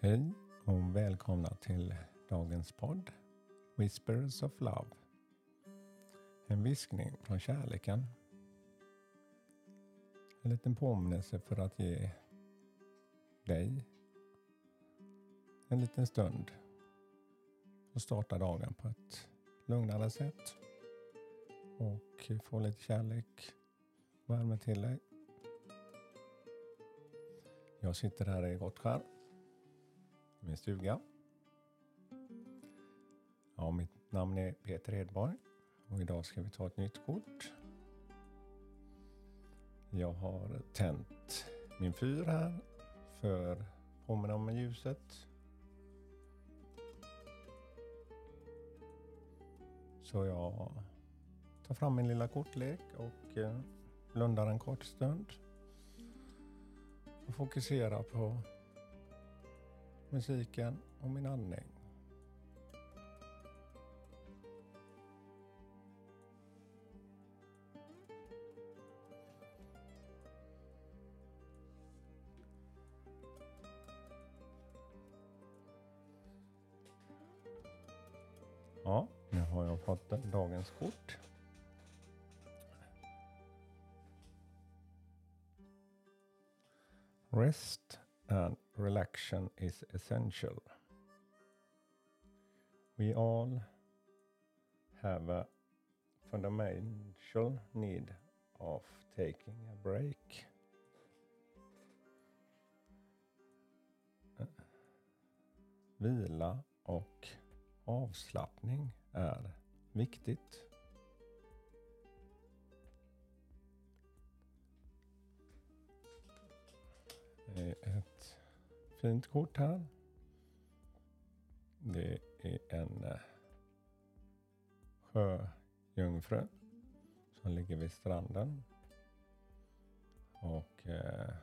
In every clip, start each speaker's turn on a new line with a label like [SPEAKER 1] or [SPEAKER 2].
[SPEAKER 1] Hej och välkomna till dagens podd Whispers of Love. En viskning från kärleken. En liten påminnelse för att ge dig en liten stund och starta dagen på ett lugnare sätt och få lite kärlek och värme till dig. Jag sitter här i Gottskär min stuga. Ja, mitt namn är Peter Hedborg och idag ska vi ta ett nytt kort. Jag har tänt min fyr här för att påminna om ljuset. Så jag tar fram min lilla kortlek och eh, blundar en kort stund och fokuserar på musiken och min andning. Ja, nu har jag fått dagens kort. Rest and relaxation is essential. We all have a fundamental need of taking a break. Vila och avslappning är viktigt. Fint kort här. Det är en eh, sjöjungfru som ligger vid stranden. Och eh,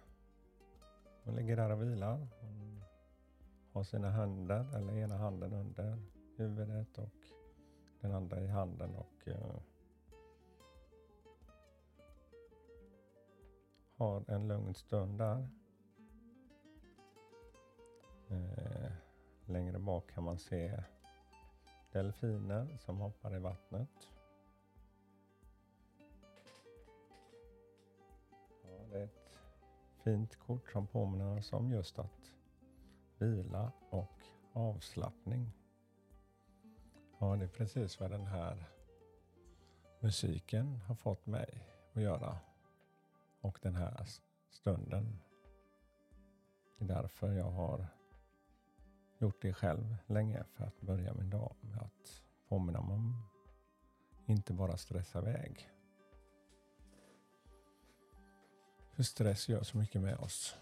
[SPEAKER 1] hon ligger där och vilar. Hon har sina händer, eller ena handen under huvudet och den andra i handen och eh, har en lugn stund där. Längre bak kan man se delfiner som hoppar i vattnet. Ja, det är ett fint kort som påminner oss om just att vila och avslappning. Ja, det är precis vad den här musiken har fått mig att göra. Och den här stunden. Det är därför jag har gjort det själv länge för att börja min dag med att påminna mig om inte bara stressa iväg. För stress gör så mycket med oss.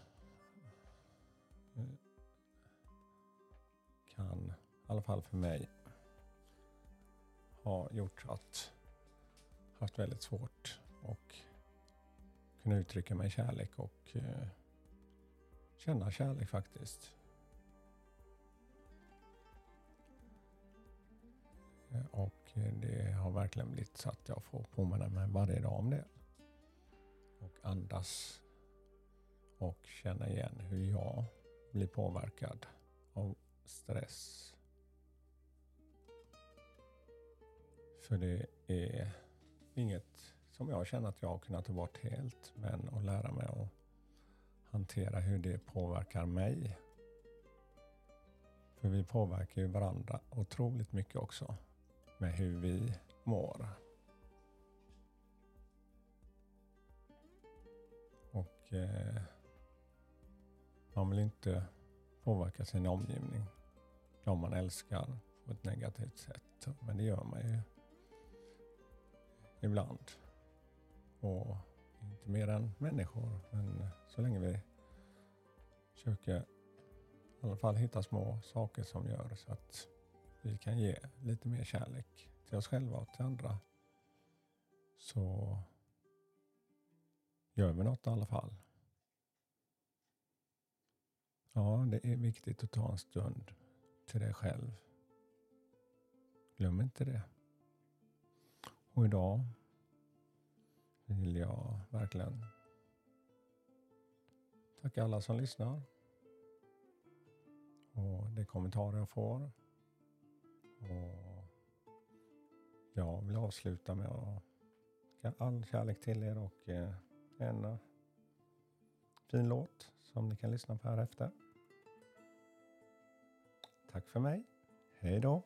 [SPEAKER 1] Kan, i alla fall för mig, ha gjort att haft väldigt svårt och kunna uttrycka mig i kärlek och eh, känna kärlek faktiskt. Och eh, det har verkligen blivit så att jag får påminna mig varje dag om det. Och andas och känna igen hur jag blir påverkad av stress. För det är inget som jag känner att jag har kunnat ta bort helt. Men att lära mig att hantera hur det påverkar mig. För vi påverkar ju varandra otroligt mycket också med hur vi mår. Och eh, man vill inte påverka sin omgivning, de man älskar, på ett negativt sätt. Men det gör man ju ibland. Och inte mer än människor, men så länge vi försöker i alla fall hitta små saker som gör så att vi kan ge lite mer kärlek till oss själva och till andra så gör vi något i alla fall. Ja, det är viktigt att ta en stund till dig själv. Glöm inte det. Och idag vill jag verkligen tacka alla som lyssnar och de kommentarer jag får. Och jag vill avsluta med att all kärlek till er och eh, en eh, fin låt som ni kan lyssna på här efter. Tack för mig. Hej då!